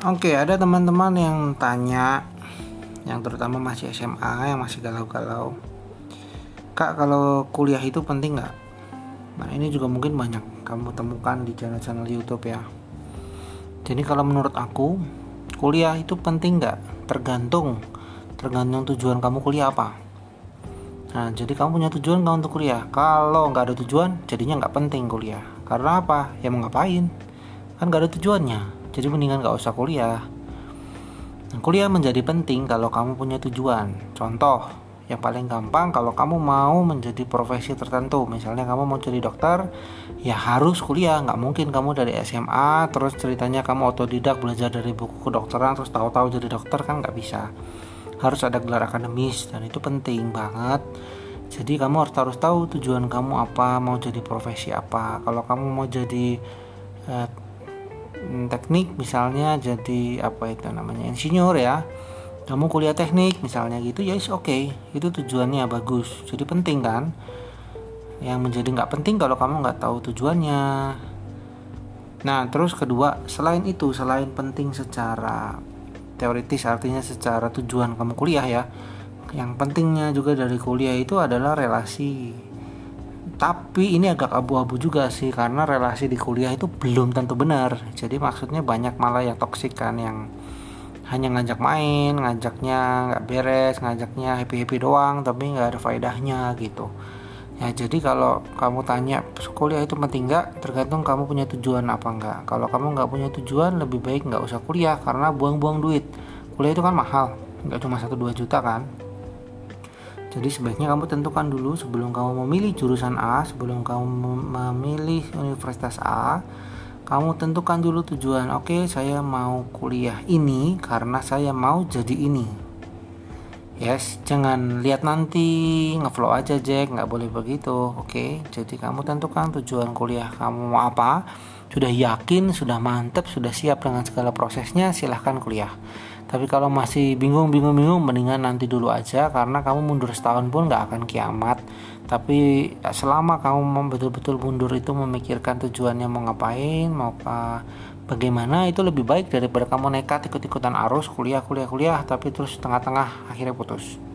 Oke, ada teman-teman yang tanya, yang terutama masih SMA, yang masih galau-galau. Kak, kalau kuliah itu penting nggak? Nah, ini juga mungkin banyak kamu temukan di channel-channel YouTube ya. Jadi kalau menurut aku, kuliah itu penting nggak? Tergantung, tergantung tujuan kamu kuliah apa. Nah, jadi kamu punya tujuan nggak untuk kuliah? Kalau nggak ada tujuan, jadinya nggak penting kuliah. Karena apa? Ya mau ngapain? Kan nggak ada tujuannya jadi mendingan gak usah kuliah. Kuliah menjadi penting kalau kamu punya tujuan. Contoh yang paling gampang kalau kamu mau menjadi profesi tertentu. Misalnya kamu mau jadi dokter ya harus kuliah. Nggak mungkin kamu dari SMA terus ceritanya kamu otodidak belajar dari buku kedokteran terus tahu-tahu jadi dokter kan nggak bisa. Harus ada gelar akademis dan itu penting banget. Jadi kamu harus harus tahu tujuan kamu apa mau jadi profesi apa. Kalau kamu mau jadi eh, teknik misalnya jadi apa itu namanya? Insinyur ya. Kamu kuliah teknik misalnya gitu ya oke okay. itu tujuannya bagus. Jadi penting kan? Yang menjadi nggak penting kalau kamu nggak tahu tujuannya. Nah terus kedua selain itu selain penting secara teoritis artinya secara tujuan kamu kuliah ya yang pentingnya juga dari kuliah itu adalah relasi tapi ini agak abu-abu juga sih karena relasi di kuliah itu belum tentu benar. Jadi maksudnya banyak malah yang toksik kan yang hanya ngajak main ngajaknya nggak beres ngajaknya happy happy doang tapi nggak ada faedahnya gitu. Ya jadi kalau kamu tanya kuliah itu penting nggak? Tergantung kamu punya tujuan apa enggak kalau kamu nggak punya tujuan lebih baik nggak usah kuliah karena buang-buang duit. Kuliah itu kan mahal nggak cuma 1-2 juta kan jadi sebaiknya kamu tentukan dulu sebelum kamu memilih jurusan A, sebelum kamu memilih universitas A, kamu tentukan dulu tujuan. Oke, saya mau kuliah ini karena saya mau jadi ini. Yes, jangan lihat nanti ngeflow aja Jack, nggak boleh begitu. Oke, jadi kamu tentukan tujuan kuliah kamu apa. Sudah yakin, sudah mantep, sudah siap dengan segala prosesnya, silahkan kuliah tapi kalau masih bingung bingung bingung mendingan nanti dulu aja karena kamu mundur setahun pun nggak akan kiamat. Tapi selama kamu betul-betul mundur itu memikirkan tujuannya mau ngapain mau apa bagaimana itu lebih baik daripada kamu nekat ikut-ikutan arus kuliah kuliah kuliah tapi terus tengah-tengah akhirnya putus